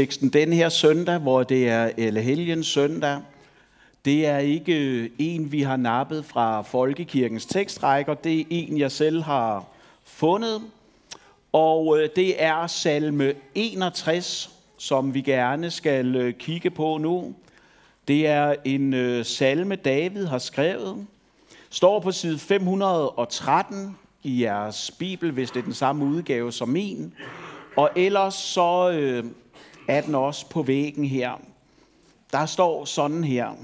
Teksten den her søndag, hvor det er eller Helgens søndag, det er ikke øh, en, vi har nappet fra Folkekirkens tekstrækker. Det er en, jeg selv har fundet. Og øh, det er salme 61, som vi gerne skal øh, kigge på nu. Det er en salme, David har skrevet. Står på side 513 i jeres bibel, hvis det er den samme udgave som min. Og ellers så er den også på væggen her. Der står sådan her.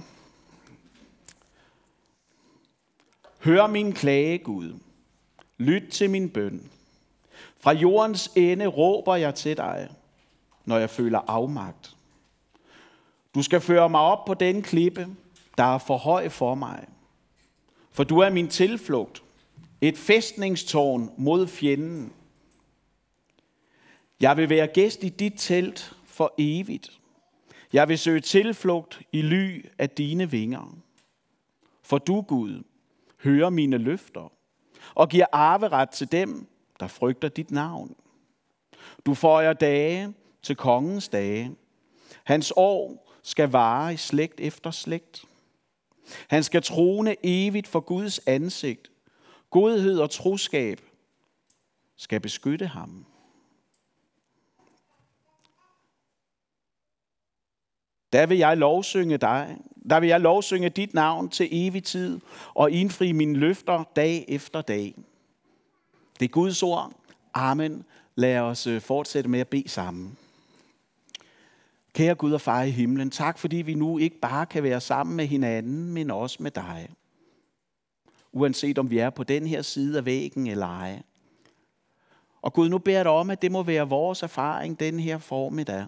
Hør min klage, Gud. Lyt til min bøn. Fra jordens ende råber jeg til dig, når jeg føler afmagt. Du skal føre mig op på den klippe, der er for høj for mig. For du er min tilflugt, et fæstningstårn mod fjenden. Jeg vil være gæst i dit telt for evigt. Jeg vil søge tilflugt i ly af dine vinger. For du, Gud, hører mine løfter og giver arveret til dem, der frygter dit navn. Du føjer dage til kongens dage. Hans år skal vare i slægt efter slægt. Han skal trone evigt for Guds ansigt. Godhed og troskab skal beskytte ham. Der vil jeg lovsynge dig. Der vil jeg lovsynge dit navn til evig tid og indfri mine løfter dag efter dag. Det er Guds ord. Amen. Lad os øh, fortsætte med at bede sammen. Kære Gud og far i himlen, tak fordi vi nu ikke bare kan være sammen med hinanden, men også med dig. Uanset om vi er på den her side af væggen eller ej. Og Gud, nu beder jeg dig om, at det må være vores erfaring den her formiddag.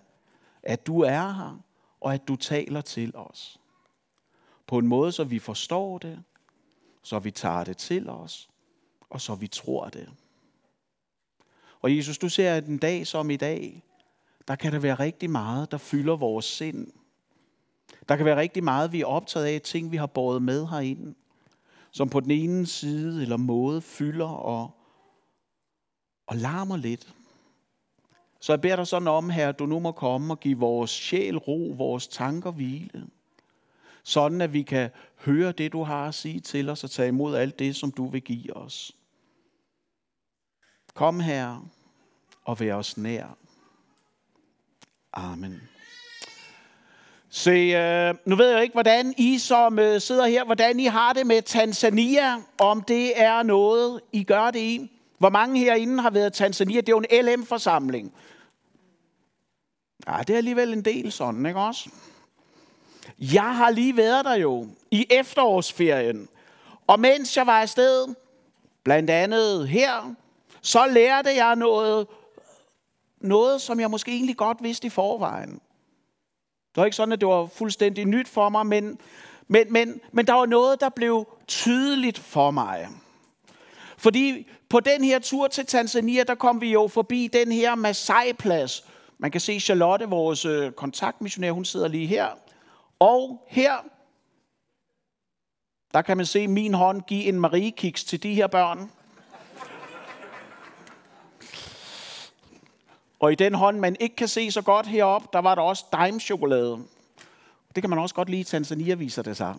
At du er her, og at du taler til os. På en måde, så vi forstår det, så vi tager det til os, og så vi tror det. Og Jesus, du ser, at en dag som i dag, der kan der være rigtig meget, der fylder vores sind. Der kan være rigtig meget, vi er optaget af, ting vi har båret med herinde, som på den ene side eller måde fylder og, og larmer lidt. Så jeg beder dig sådan om, her, at du nu må komme og give vores sjæl ro, vores tanker hvile. Sådan at vi kan høre det, du har at sige til os, og tage imod alt det, som du vil give os. Kom her og vær os nær. Amen. Se, øh, nu ved jeg ikke, hvordan I som øh, sidder her, hvordan I har det med Tanzania, om det er noget, I gør det i. Hvor mange herinde har været i Tanzania? Det er jo en LM-forsamling. Ja, det er alligevel en del sådan, ikke også? Jeg har lige været der jo i efterårsferien. Og mens jeg var afsted, blandt andet her, så lærte jeg noget, noget, som jeg måske egentlig godt vidste i forvejen. Det var ikke sådan, at det var fuldstændig nyt for mig, men, men, men, men der var noget, der blev tydeligt for mig. Fordi på den her tur til Tanzania, der kom vi jo forbi den her Masai-plads. Man kan se Charlotte, vores øh, kontaktmissionær, hun sidder lige her. Og her, der kan man se min hånd give en Marie-kiks til de her børn. Og i den hånd, man ikke kan se så godt herop, der var der også Daim-chokolade. Det kan man også godt lide, Tanzania viser det sig.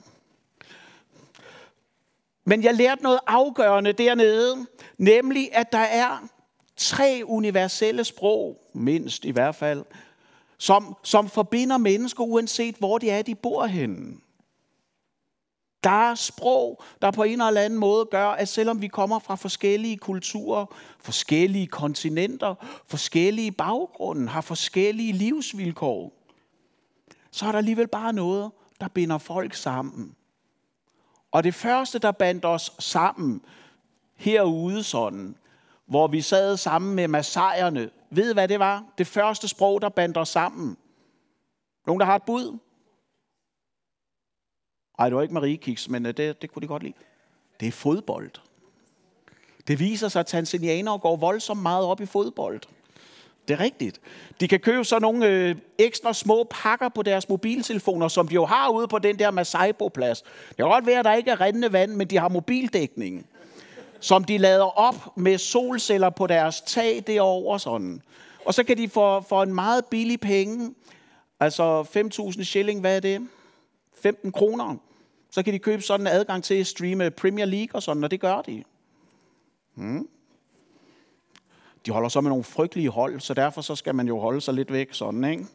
Men jeg lærte noget afgørende dernede, nemlig at der er tre universelle sprog, mindst i hvert fald, som, som forbinder mennesker, uanset hvor de er, de bor henne. Der er sprog, der på en eller anden måde gør, at selvom vi kommer fra forskellige kulturer, forskellige kontinenter, forskellige baggrunde, har forskellige livsvilkår, så er der alligevel bare noget, der binder folk sammen. Og det første, der bandt os sammen herude sådan, hvor vi sad sammen med massajerne, ved hvad det var? Det første sprog, der bandt os sammen. Nogen, der har et bud? Nej, det var ikke Marie Kiks, men øh, det, det kunne de godt lide. Det er fodbold. Det viser sig, at tanzanianere går voldsomt meget op i fodbold. Det er rigtigt. De kan købe sådan nogle øh, ekstra små pakker på deres mobiltelefoner, som de jo har ude på den der Masaibo-plads. Det kan godt være, at der ikke er rendende vand, men de har mobildækning, som de lader op med solceller på deres tag derovre sådan. Og så kan de for, for en meget billig penge, altså 5.000 shilling, hvad er det? 15 kroner. Så kan de købe sådan en adgang til at streame Premier League og sådan, og det gør de. Hmm. De holder så med nogle frygtelige hold, så derfor så skal man jo holde sig lidt væk sådan, ikke?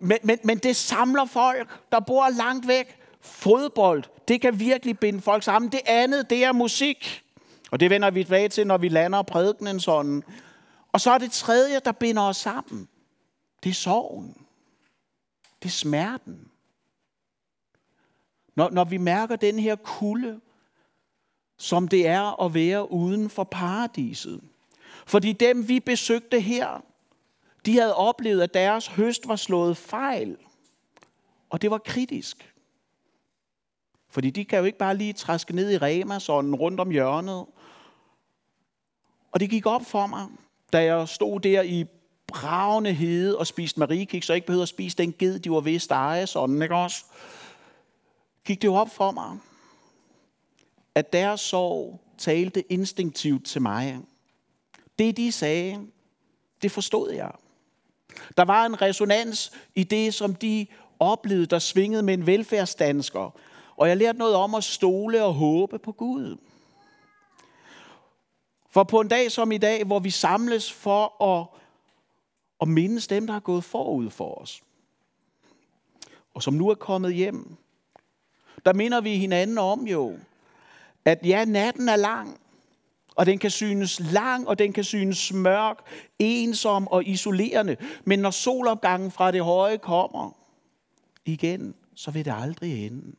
Men, men, men det samler folk, der bor langt væk. Fodbold, det kan virkelig binde folk sammen. Det andet, det er musik. Og det vender vi tilbage til, når vi lander prædikenen sådan. Og så er det tredje, der binder os sammen. Det er sorgen. Det er smerten. Når, når vi mærker den her kulde, som det er at være uden for paradiset. Fordi dem, vi besøgte her, de havde oplevet, at deres høst var slået fejl. Og det var kritisk. Fordi de kan jo ikke bare lige træske ned i Rema, sådan rundt om hjørnet. Og det gik op for mig, da jeg stod der i bravende hede og spiste mariekiks, så jeg ikke behøvede at spise den ged, de var ved at stege, sådan, ikke også? Gik det jo op for mig, at deres sorg talte instinktivt til mig. Det, de sagde, det forstod jeg. Der var en resonans i det, som de oplevede, der svingede med en velfærdsdansker. Og jeg lærte noget om at stole og håbe på Gud. For på en dag som i dag, hvor vi samles for at, at mindes dem, der er gået forud for os, og som nu er kommet hjem, der minder vi hinanden om jo, at ja, natten er lang, og den kan synes lang, og den kan synes mørk, ensom og isolerende. Men når solopgangen fra det høje kommer igen, så vil det aldrig ende.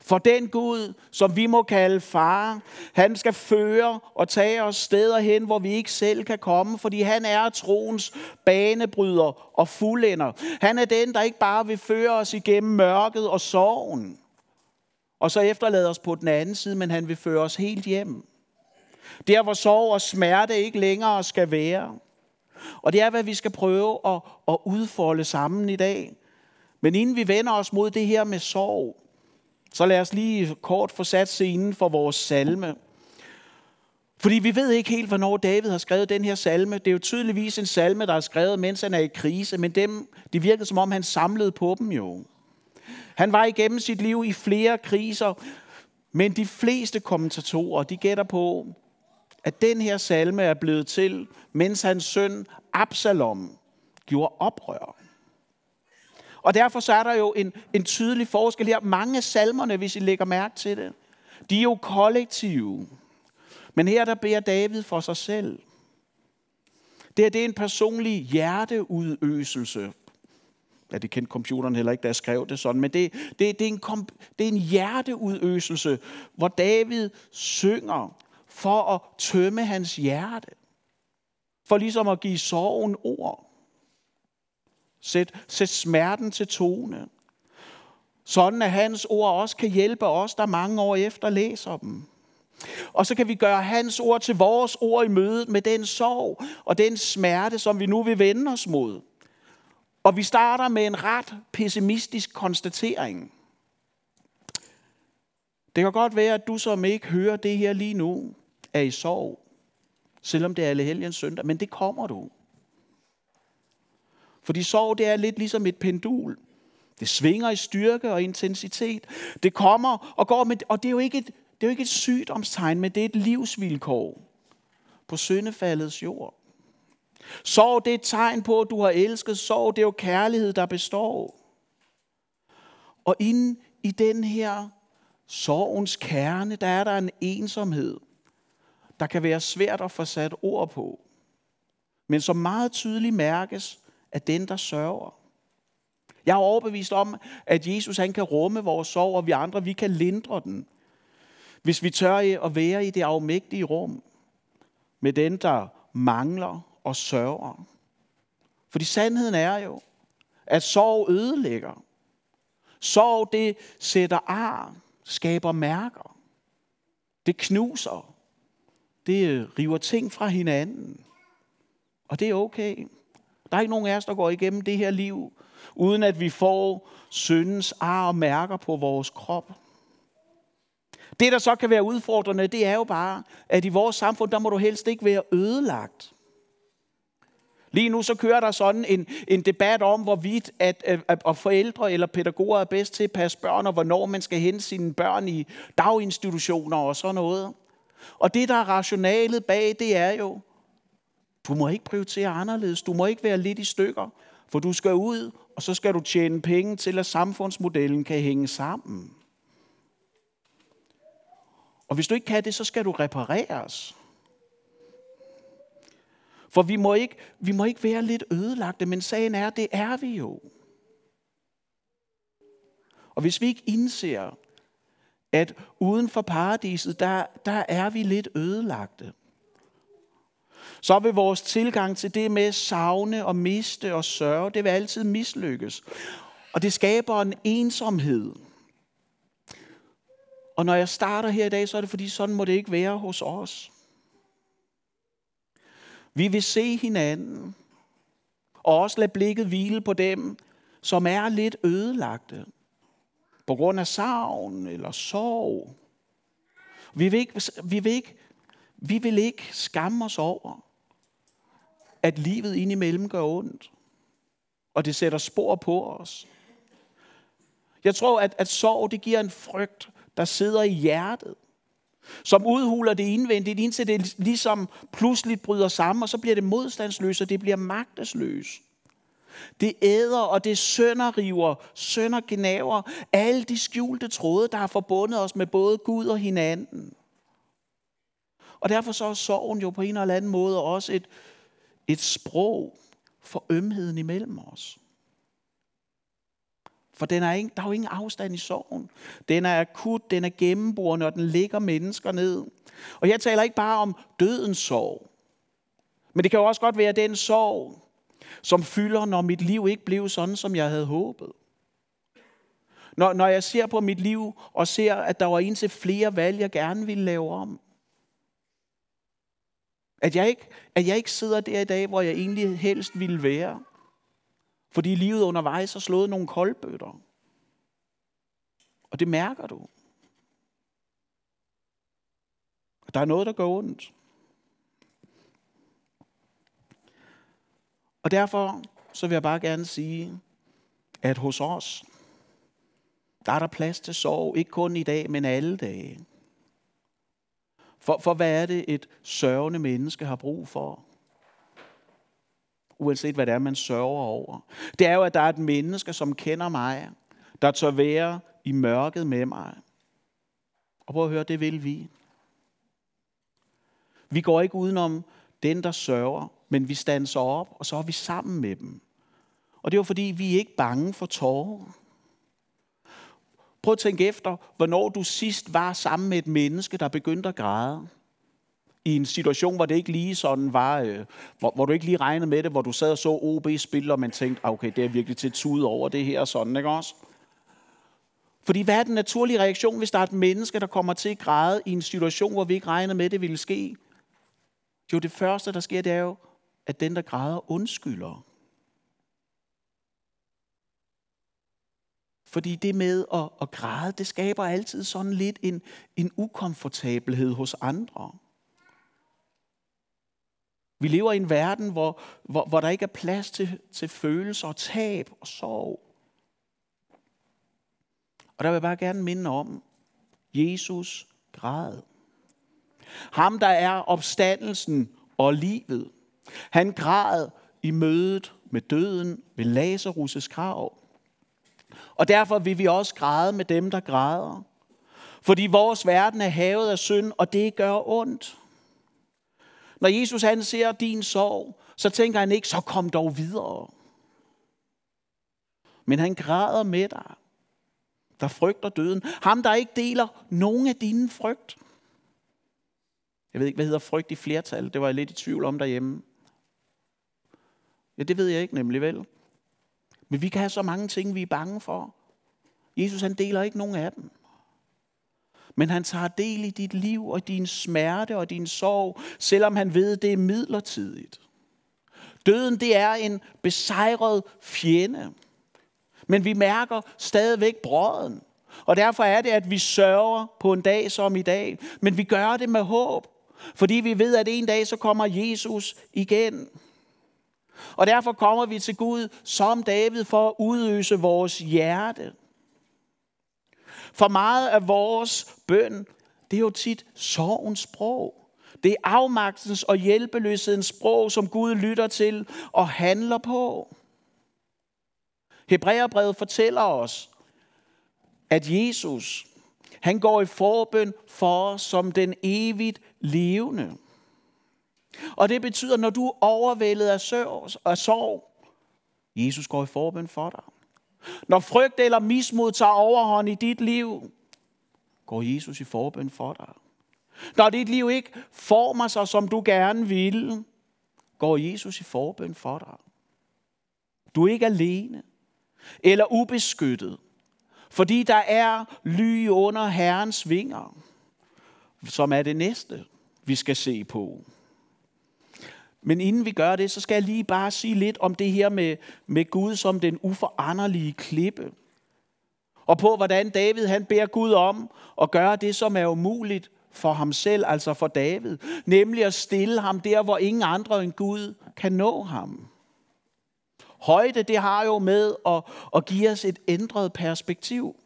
For den Gud, som vi må kalde far, han skal føre og tage os steder hen, hvor vi ikke selv kan komme, fordi han er troens banebryder og fuldender. Han er den, der ikke bare vil føre os igennem mørket og sorgen, og så efterlade os på den anden side, men han vil føre os helt hjem. Der, hvor sorg og smerte ikke længere skal være. Og det er, hvad vi skal prøve at, at udfolde sammen i dag. Men inden vi vender os mod det her med sorg, så lad os lige kort få sat scenen for vores salme. Fordi vi ved ikke helt, hvornår David har skrevet den her salme. Det er jo tydeligvis en salme, der er skrevet, mens han er i krise, men dem, det virkede som om, han samlede på dem jo. Han var igennem sit liv i flere kriser, men de fleste kommentatorer, de gætter på, at den her salme er blevet til, mens hans søn Absalom gjorde oprør. Og derfor så er der jo en, en tydelig forskel her. Mange af salmerne, hvis I lægger mærke til det, de er jo kollektive. Men her der beder David for sig selv. Det, her, det er en personlig hjerteudøselse. Ja, det kendte computeren heller ikke, da jeg skrev det sådan, men det, det, det, er en, det er en hjerteudøselse, hvor David synger for at tømme hans hjerte. For ligesom at give sorgen ord. Sæt, sæt smerten til tone. Sådan at hans ord også kan hjælpe os, der mange år efter læser dem. Og så kan vi gøre hans ord til vores ord i mødet med den sorg og den smerte, som vi nu vil vende os mod. Og vi starter med en ret pessimistisk konstatering. Det kan godt være, at du som ikke hører det her lige nu, er i sorg. Selvom det er alle helgens søndag. Men det kommer du. Fordi sorg, det er lidt ligesom et pendul. Det svinger i styrke og intensitet. Det kommer og går, med, og det er jo ikke et, det er jo ikke et sygdomstegn, men det er et livsvilkår på syndefaldets jord. Sorg, det er et tegn på, at du har elsket. Sorg, det er jo kærlighed, der består. Og inde i den her sorgens kerne, der er der en ensomhed, der kan være svært at få sat ord på, men som meget tydeligt mærkes af den, der sørger. Jeg er overbevist om, at Jesus han kan rumme vores sorg, og vi andre vi kan lindre den, hvis vi tør at være i det afmægtige rum med den, der mangler og sørger. Fordi sandheden er jo, at sorg ødelægger. Sorg, det sætter ar, skaber mærker. Det knuser. Det river ting fra hinanden. Og det er okay. Der er ikke nogen af os, der går igennem det her liv, uden at vi får syndens ar og mærker på vores krop. Det, der så kan være udfordrende, det er jo bare, at i vores samfund, der må du helst ikke være ødelagt. Lige nu så kører der sådan en, en debat om, hvorvidt at, øh, at, at forældre eller pædagoger er bedst til at passe børn, og hvornår man skal hente sine børn i daginstitutioner og sådan noget. Og det, der er rationalet bag, det er jo, du må ikke prioritere anderledes. Du må ikke være lidt i stykker, for du skal ud, og så skal du tjene penge til, at samfundsmodellen kan hænge sammen. Og hvis du ikke kan det, så skal du repareres. For vi må ikke, vi må ikke være lidt ødelagte, men sagen er, det er vi jo. Og hvis vi ikke indser, at uden for paradiset, der, der er vi lidt ødelagte, så vil vores tilgang til det med savne og miste og sørge, det vil altid mislykkes. Og det skaber en ensomhed. Og når jeg starter her i dag, så er det fordi, sådan må det ikke være hos os. Vi vil se hinanden, og også lade blikket hvile på dem, som er lidt ødelagte. På grund af savn eller sorg. Vi vil ikke, vi vil ikke, vi vil ikke skamme os over, at livet indimellem gør ondt. Og det sætter spor på os. Jeg tror, at, at sorg det giver en frygt, der sidder i hjertet som udhuler det indvendigt, indtil det ligesom pludselig bryder sammen, og så bliver det modstandsløst, og det bliver magtesløst. Det æder, og det sønderriver, søndergenaver alle de skjulte tråde, der har forbundet os med både Gud og hinanden. Og derfor så er sorgen jo på en eller anden måde også et, et sprog for ømheden imellem os. For den er ikke, der er jo ingen afstand i sorgen. Den er akut, den er gennemborende, og den ligger mennesker ned. Og jeg taler ikke bare om dødens sorg. Men det kan jo også godt være den sorg, som fylder, når mit liv ikke blev sådan, som jeg havde håbet. Når, når jeg ser på mit liv og ser, at der var en til flere valg, jeg gerne ville lave om. At jeg, ikke, at jeg ikke sidder der i dag, hvor jeg egentlig helst ville være. Fordi livet undervejs har slået nogle koldbøtter. Og det mærker du. Der er noget, der går ondt. Og derfor så vil jeg bare gerne sige, at hos os, der er der plads til sorg, ikke kun i dag, men alle dage. For, for hvad er det, et sørgende menneske har brug for? Uanset hvad det er, man sørger over. Det er jo, at der er et menneske, som kender mig, der tør være i mørket med mig. Og prøv at høre, det vil vi. Vi går ikke udenom den, der sørger, men vi standser op, og så er vi sammen med dem. Og det er jo fordi, vi er ikke bange for tårer. Prøv at tænke efter, hvornår du sidst var sammen med et menneske, der begyndte at græde i en situation, hvor det ikke lige sådan var, øh, hvor, hvor du ikke lige regnede med det, hvor du sad og så OB spille, og man tænkte, ah, okay, det er virkelig til tud over det her, sådan, ikke også? Fordi hvad er den naturlige reaktion, hvis der er et menneske, der kommer til at græde i en situation, hvor vi ikke regnede med, det ville ske? Jo, det første, der sker, det er jo, at den, der græder, undskylder. Fordi det med at, at græde, det skaber altid sådan lidt en, en ukomfortabelhed hos andre. Vi lever i en verden, hvor, hvor, hvor der ikke er plads til, til følelser og tab og sorg. Og der vil jeg bare gerne minde om, Jesus græd. Ham, der er opstandelsen og livet. Han græd i mødet med døden ved Lazarus' grav. Og derfor vil vi også græde med dem, der græder. Fordi vores verden er havet af synd, og det gør ondt. Når Jesus han ser din sorg, så tænker han ikke, så kom dog videre. Men han græder med dig, der frygter døden. Ham, der ikke deler nogen af dine frygt. Jeg ved ikke, hvad hedder frygt i flertal. Det var jeg lidt i tvivl om derhjemme. Ja, det ved jeg ikke nemlig vel. Men vi kan have så mange ting, vi er bange for. Jesus han deler ikke nogen af dem men han tager del i dit liv og din smerte og din sorg, selvom han ved, det er midlertidigt. Døden, det er en besejret fjende. Men vi mærker stadigvæk brøden. Og derfor er det, at vi sørger på en dag som i dag. Men vi gør det med håb. Fordi vi ved, at en dag så kommer Jesus igen. Og derfor kommer vi til Gud som David for at udøse vores hjerte. For meget af vores bøn, det er jo tit sorgens sprog. Det er afmagtens og hjælpeløshedens sprog, som Gud lytter til og handler på. Hebræerbrevet fortæller os, at Jesus, han går i forbøn for os som den evigt levende. Og det betyder, når du er overvældet af sorg, Jesus går i forbøn for dig. Når frygt eller mismod tager overhånd i dit liv, går Jesus i forbøn for dig. Når dit liv ikke former sig, som du gerne vil, går Jesus i forbøn for dig. Du er ikke alene eller ubeskyttet, fordi der er ly under Herrens vinger, som er det næste, vi skal se på. Men inden vi gør det, så skal jeg lige bare sige lidt om det her med, med Gud som den uforanderlige klippe. Og på, hvordan David han beder Gud om at gøre det, som er umuligt for ham selv, altså for David. Nemlig at stille ham der, hvor ingen andre end Gud kan nå ham. Højde, det har jo med at, at give os et ændret perspektiv.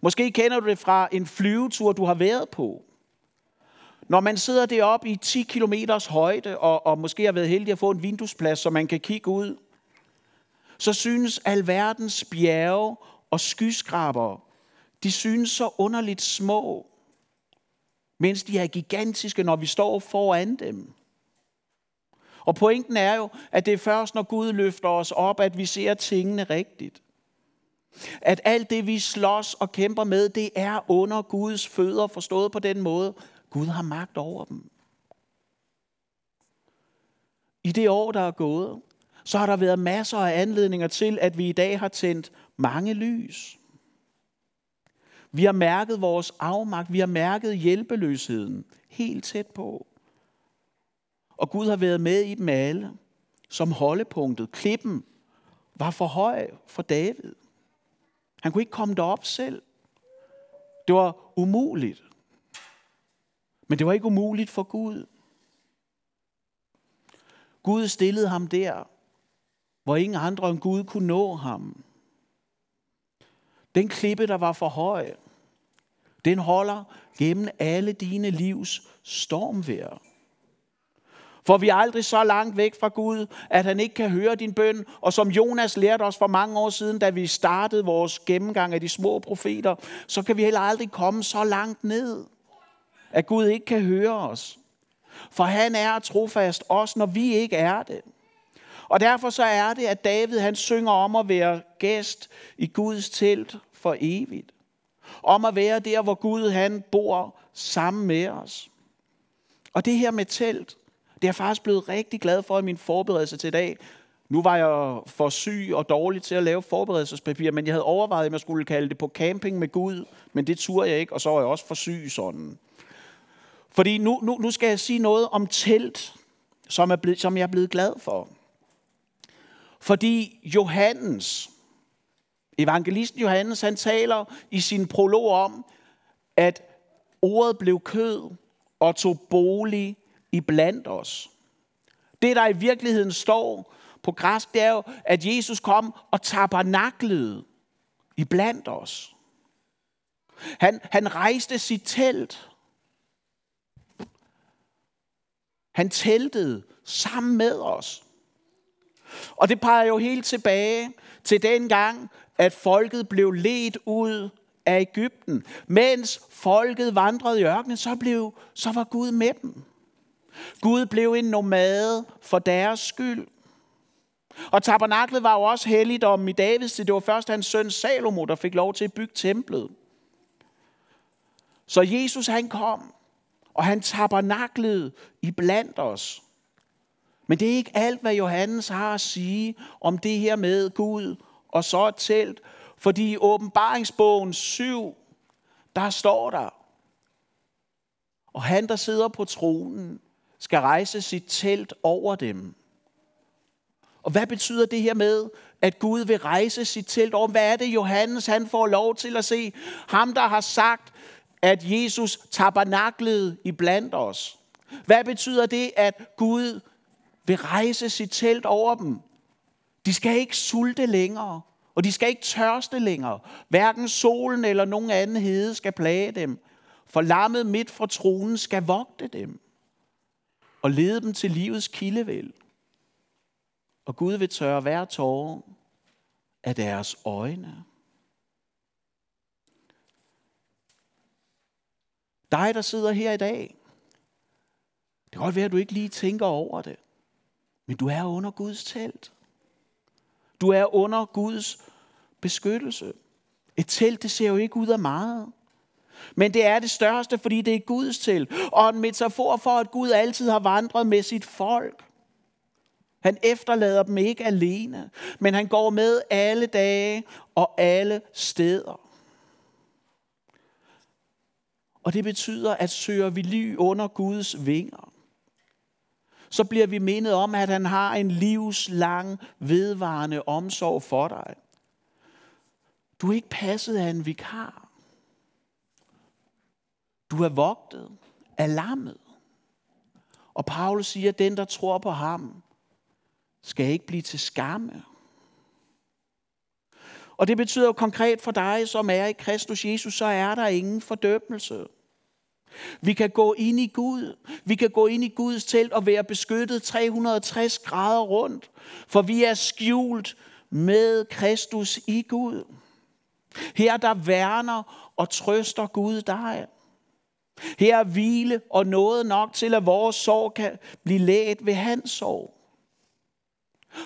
Måske kender du det fra en flyvetur, du har været på. Når man sidder deroppe i 10 km højde, og, og måske har været heldig at få en vinduesplads, så man kan kigge ud, så synes alverdens bjerge og skyskraber, de synes så underligt små, mens de er gigantiske, når vi står foran dem. Og pointen er jo, at det er først, når Gud løfter os op, at vi ser tingene rigtigt. At alt det, vi slås og kæmper med, det er under Guds fødder, forstået på den måde. Gud har magt over dem. I det år, der er gået, så har der været masser af anledninger til, at vi i dag har tændt mange lys. Vi har mærket vores afmagt, vi har mærket hjælpeløsheden helt tæt på. Og Gud har været med i dem alle som holdepunktet. Klippen var for høj for David. Han kunne ikke komme derop selv. Det var umuligt. Men det var ikke umuligt for Gud. Gud stillede ham der, hvor ingen andre end Gud kunne nå ham. Den klippe, der var for høj, den holder gennem alle dine livs stormvejr. For vi er aldrig så langt væk fra Gud, at han ikke kan høre din bøn. Og som Jonas lærte os for mange år siden, da vi startede vores gennemgang af de små profeter, så kan vi heller aldrig komme så langt ned, at Gud ikke kan høre os. For han er trofast også, når vi ikke er det. Og derfor så er det, at David han synger om at være gæst i Guds telt for evigt. Om at være der, hvor Gud han bor sammen med os. Og det her med telt, det er jeg faktisk blevet rigtig glad for i min forberedelse til i dag. Nu var jeg for syg og dårlig til at lave forberedelsespapir, men jeg havde overvejet, at jeg skulle kalde det på camping med Gud, men det turde jeg ikke, og så var jeg også for syg sådan. Fordi nu, nu, nu skal jeg sige noget om telt, som, er blevet, som jeg er blevet glad for. Fordi Johannes, evangelisten Johannes, han taler i sin prolog om, at ordet blev kød og tog bolig i blandt os. Det, der i virkeligheden står på græsk, det er jo, at Jesus kom og tabernaklede i blandt os. Han, han rejste sit telt. Han teltede sammen med os. Og det peger jo helt tilbage til den gang, at folket blev ledt ud af Ægypten. Mens folket vandrede i ørkenen, så, blev, så var Gud med dem. Gud blev en nomade for deres skyld. Og tabernaklet var jo også helligdommen i Davids Det var først hans søn Salomo, der fik lov til at bygge templet. Så Jesus han kom, og han tabernaklede i blandt os. Men det er ikke alt, hvad Johannes har at sige om det her med Gud og så et telt. Fordi i åbenbaringsbogen 7, der står der, og han, der sidder på tronen, skal rejse sit telt over dem. Og hvad betyder det her med, at Gud vil rejse sit telt over? Hvad er det, Johannes han får lov til at se? Ham, der har sagt, at Jesus tabernaklede i blandt os. Hvad betyder det, at Gud vil rejse sit telt over dem? De skal ikke sulte længere, og de skal ikke tørste længere. Hverken solen eller nogen anden hede skal plage dem. For lammet midt for tronen skal vogte dem og lede dem til livets kildevæld. Og Gud vil tørre hver tårer af deres øjne. Dig, der sidder her i dag, det kan godt være, at du ikke lige tænker over det, men du er under Guds telt. Du er under Guds beskyttelse. Et telt, det ser jo ikke ud af meget. Men det er det største, fordi det er Guds telt. Og en metafor for, at Gud altid har vandret med sit folk. Han efterlader dem ikke alene, men han går med alle dage og alle steder. Og det betyder, at søger vi ly under Guds vinger, så bliver vi mindet om, at han har en livslang, vedvarende omsorg for dig. Du er ikke passet af en vikar. Du er vogtet af lammet. Og Paulus siger, at den, der tror på ham, skal ikke blive til skamme. Og det betyder jo konkret for dig, som er i Kristus Jesus, så er der ingen fordømmelse. Vi kan gå ind i Gud. Vi kan gå ind i Guds telt og være beskyttet 360 grader rundt. For vi er skjult med Kristus i Gud. Her der værner og trøster Gud dig. Her er hvile og noget nok til, at vores sorg kan blive læget ved hans sorg.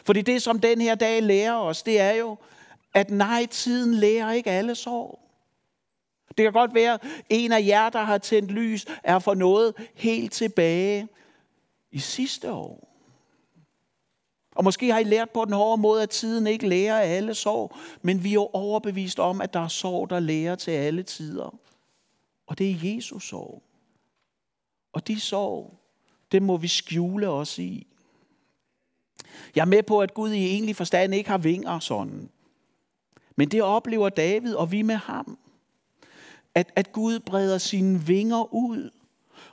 Fordi det, som den her dag lærer os, det er jo, at nej, tiden lærer ikke alle sorg. Det kan godt være, at en af jer, der har tændt lys, er for noget helt tilbage i sidste år. Og måske har I lært på den hårde måde, at tiden ikke lærer alle sorg, men vi er jo overbevist om, at der er sorg, der lærer til alle tider. Og det er Jesus sorg. Og de sorg, det må vi skjule os i. Jeg er med på, at Gud i egentlig forstand ikke har vinger sådan. Men det oplever David, og vi med ham. At, at Gud breder sine vinger ud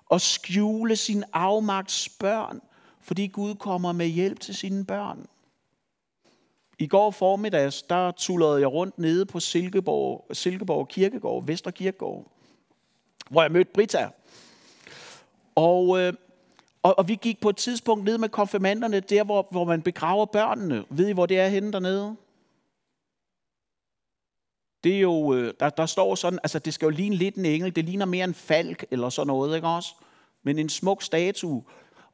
og skjule sin afmagts børn, fordi Gud kommer med hjælp til sine børn. I går formiddags, der tullede jeg rundt nede på Silkeborg, Silkeborg Kirkegård, Vester Kirkegård, hvor jeg mødte Brita. Og, øh, og, og vi gik på et tidspunkt ned med konfirmanderne, der hvor, hvor man begraver børnene. Ved I, hvor det er henne dernede? Det er jo, øh, der, der står sådan, altså det skal jo ligne lidt en engel, det ligner mere en falk eller sådan noget, ikke også? Men en smuk statue.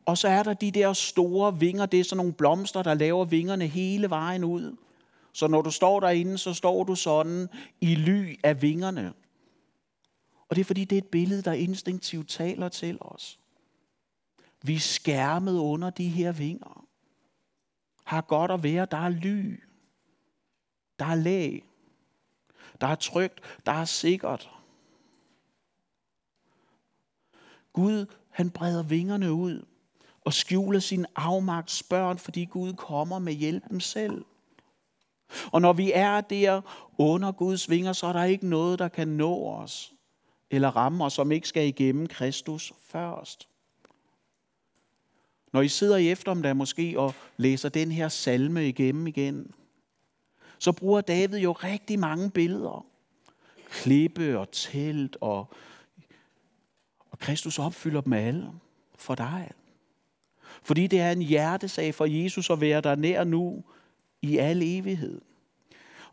Og så er der de der store vinger, det er sådan nogle blomster, der laver vingerne hele vejen ud. Så når du står derinde, så står du sådan i ly af vingerne. Og det er fordi, det er et billede, der instinktivt taler til os. Vi er skærmet under de her vinger. Har godt at være, der er ly. Der er læg. Der er trygt. Der er sikkert. Gud, han breder vingerne ud og skjuler sin afmagt børn, fordi Gud kommer med hjælpen selv. Og når vi er der under Guds vinger, så er der ikke noget, der kan nå os eller ramme os, som ikke skal igennem Kristus først. Når I sidder i eftermiddag måske og læser den her salme igennem igen, så bruger David jo rigtig mange billeder. Klippe og telt, og, og Kristus opfylder dem alle for dig. Fordi det er en hjertesag for Jesus at være der nær nu i al evighed.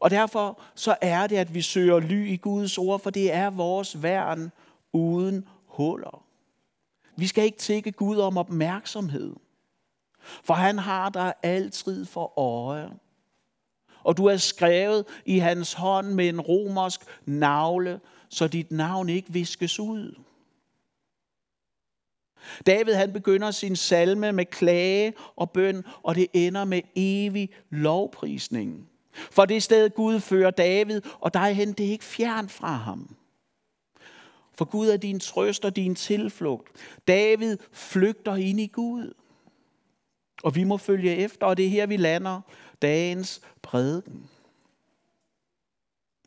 Og derfor så er det, at vi søger ly i Guds ord, for det er vores værn uden huller. Vi skal ikke tække Gud om opmærksomhed, for han har dig altid for øje. Og du er skrevet i hans hånd med en romersk navle, så dit navn ikke viskes ud. David han begynder sin salme med klage og bøn, og det ender med evig lovprisning. For det sted Gud fører David og dig hen, det er ikke fjern fra ham. For Gud er din trøst og din tilflugt. David flygter ind i Gud. Og vi må følge efter, og det er her, vi lander dagens prædiken.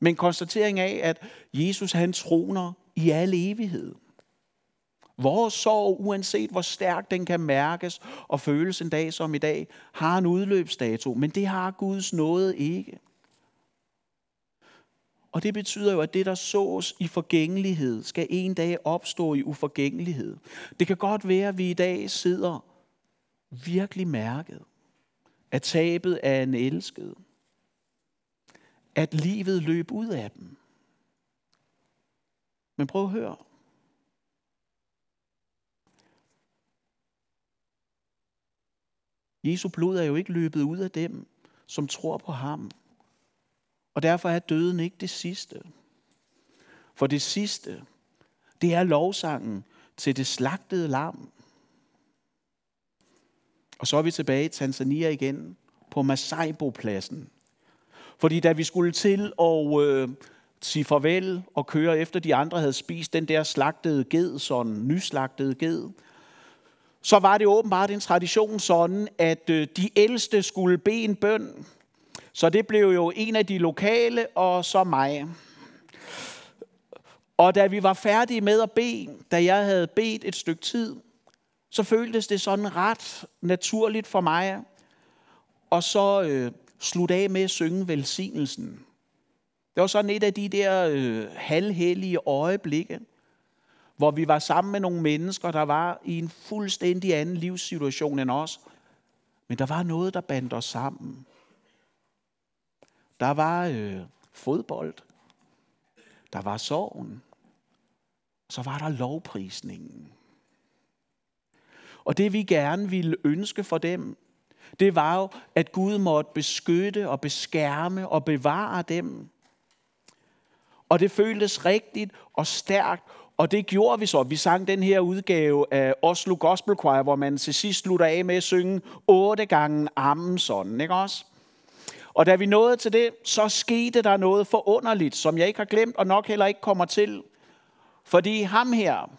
Men konstatering af, at Jesus han troner i al evighed. Vores sorg, uanset hvor stærk den kan mærkes og føles en dag som i dag, har en udløbsdato, men det har Guds nåde ikke. Og det betyder jo, at det, der sås i forgængelighed, skal en dag opstå i uforgængelighed. Det kan godt være, at vi i dag sidder virkelig mærket at tabet af en elsket. At livet løb ud af dem. Men prøv at høre. Jesu blod er jo ikke løbet ud af dem, som tror på ham. Og derfor er døden ikke det sidste. For det sidste, det er lovsangen til det slagtede lam. Og så er vi tilbage i Tanzania igen på Masaibo-pladsen. Fordi da vi skulle til at øh, sige farvel og køre efter de andre havde spist den der slagtede ged, sådan nyslagtede ged, så var det åbenbart en tradition sådan, at øh, de ældste skulle bede en bøn. Så det blev jo en af de lokale, og så mig. Og da vi var færdige med at bede, da jeg havde bedt et stykke tid, så føltes det sådan ret naturligt for mig, og så øh, slutte af med at synge velsignelsen. Det var sådan et af de der øh, halvhellige øjeblikke, hvor vi var sammen med nogle mennesker, der var i en fuldstændig anden livssituation end os. Men der var noget, der bandt os sammen. Der var øh, fodbold. Der var sorgen. Så var der lovprisningen. Og det vi gerne ville ønske for dem, det var jo, at Gud måtte beskytte og beskærme og bevare dem. Og det føltes rigtigt og stærkt, og det gjorde vi så. Vi sang den her udgave af Oslo Gospel Choir, hvor man til sidst slutter af med at synge otte gange Amen sådan, ikke også? Og da vi nåede til det, så skete der noget forunderligt, som jeg ikke har glemt, og nok heller ikke kommer til. Fordi ham her,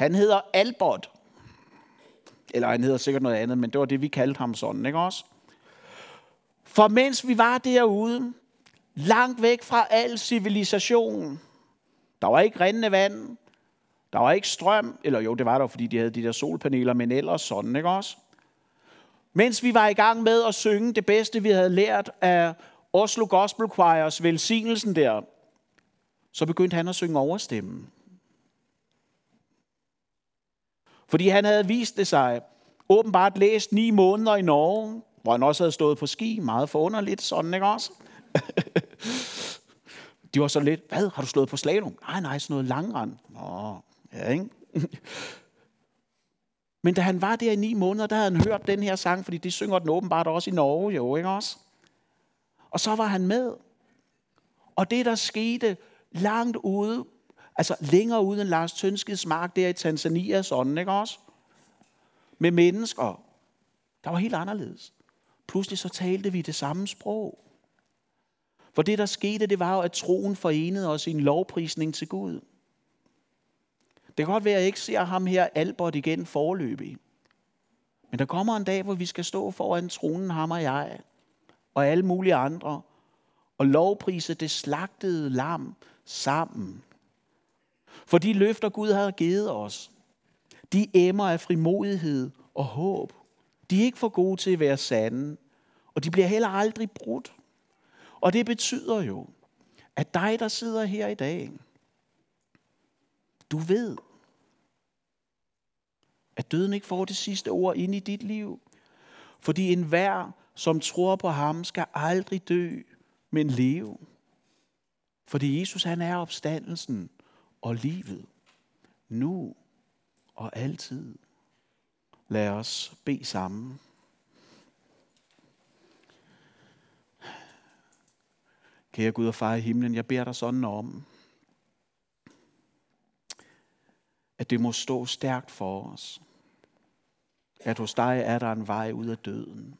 han hedder Albert. Eller han hedder sikkert noget andet, men det var det, vi kaldte ham sådan, ikke også? For mens vi var derude, langt væk fra al civilisation, der var ikke rindende vand, der var ikke strøm, eller jo, det var der, fordi de havde de der solpaneler, men ellers sådan, ikke også? Mens vi var i gang med at synge det bedste, vi havde lært af Oslo Gospel Choirs velsignelsen der, så begyndte han at synge overstemmen. Fordi han havde vist det sig, åbenbart læst ni måneder i Norge, hvor han også havde stået på ski, meget forunderligt, sådan ikke også? De var så lidt, hvad, har du slået på slalom? Nej, nej, sådan noget langrand. Nå, ja, ikke? Men da han var der i ni måneder, der havde han hørt den her sang, fordi det synger den åbenbart også i Norge, jo, ikke også? Og så var han med. Og det, der skete langt ude, altså længere ud end Lars Tønskeds mark der i Tanzania, sådan, ikke også? Med mennesker, der var helt anderledes. Pludselig så talte vi det samme sprog. For det, der skete, det var jo, at troen forenede os i en lovprisning til Gud. Det kan godt være, at jeg ikke ser ham her, Albert, igen forløbig. Men der kommer en dag, hvor vi skal stå foran tronen, ham og jeg, og alle mulige andre, og lovprise det slagtede lam sammen. For de løfter, Gud har givet os, de emmer af frimodighed og håb. De er ikke for gode til at være sande, og de bliver heller aldrig brudt. Og det betyder jo, at dig, der sidder her i dag, du ved, at døden ikke får det sidste ord ind i dit liv. Fordi enhver, som tror på ham, skal aldrig dø, men leve. Fordi Jesus han er opstandelsen og livet. Nu og altid. Lad os bede sammen. Kære Gud og far i himlen, jeg beder dig sådan om, at det må stå stærkt for os, at hos dig er der en vej ud af døden.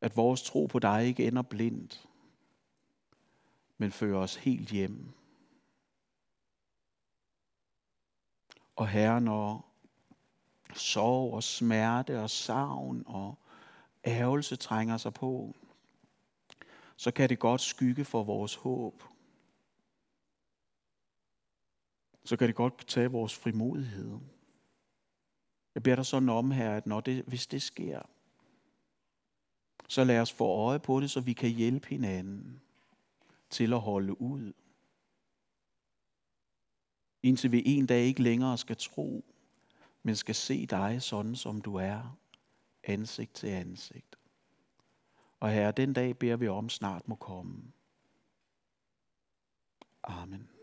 At vores tro på dig ikke ender blindt, men fører os helt hjem. Og Herre, når sorg og smerte og savn og ærgelse trænger sig på, så kan det godt skygge for vores håb. Så kan det godt tage vores frimodighed. Jeg beder dig sådan om her, at når det, hvis det sker, så lad os få øje på det, så vi kan hjælpe hinanden til at holde ud. Indtil vi en dag ikke længere skal tro, men skal se dig sådan, som du er, ansigt til ansigt. Og herre, den dag beder vi om snart må komme. Amen.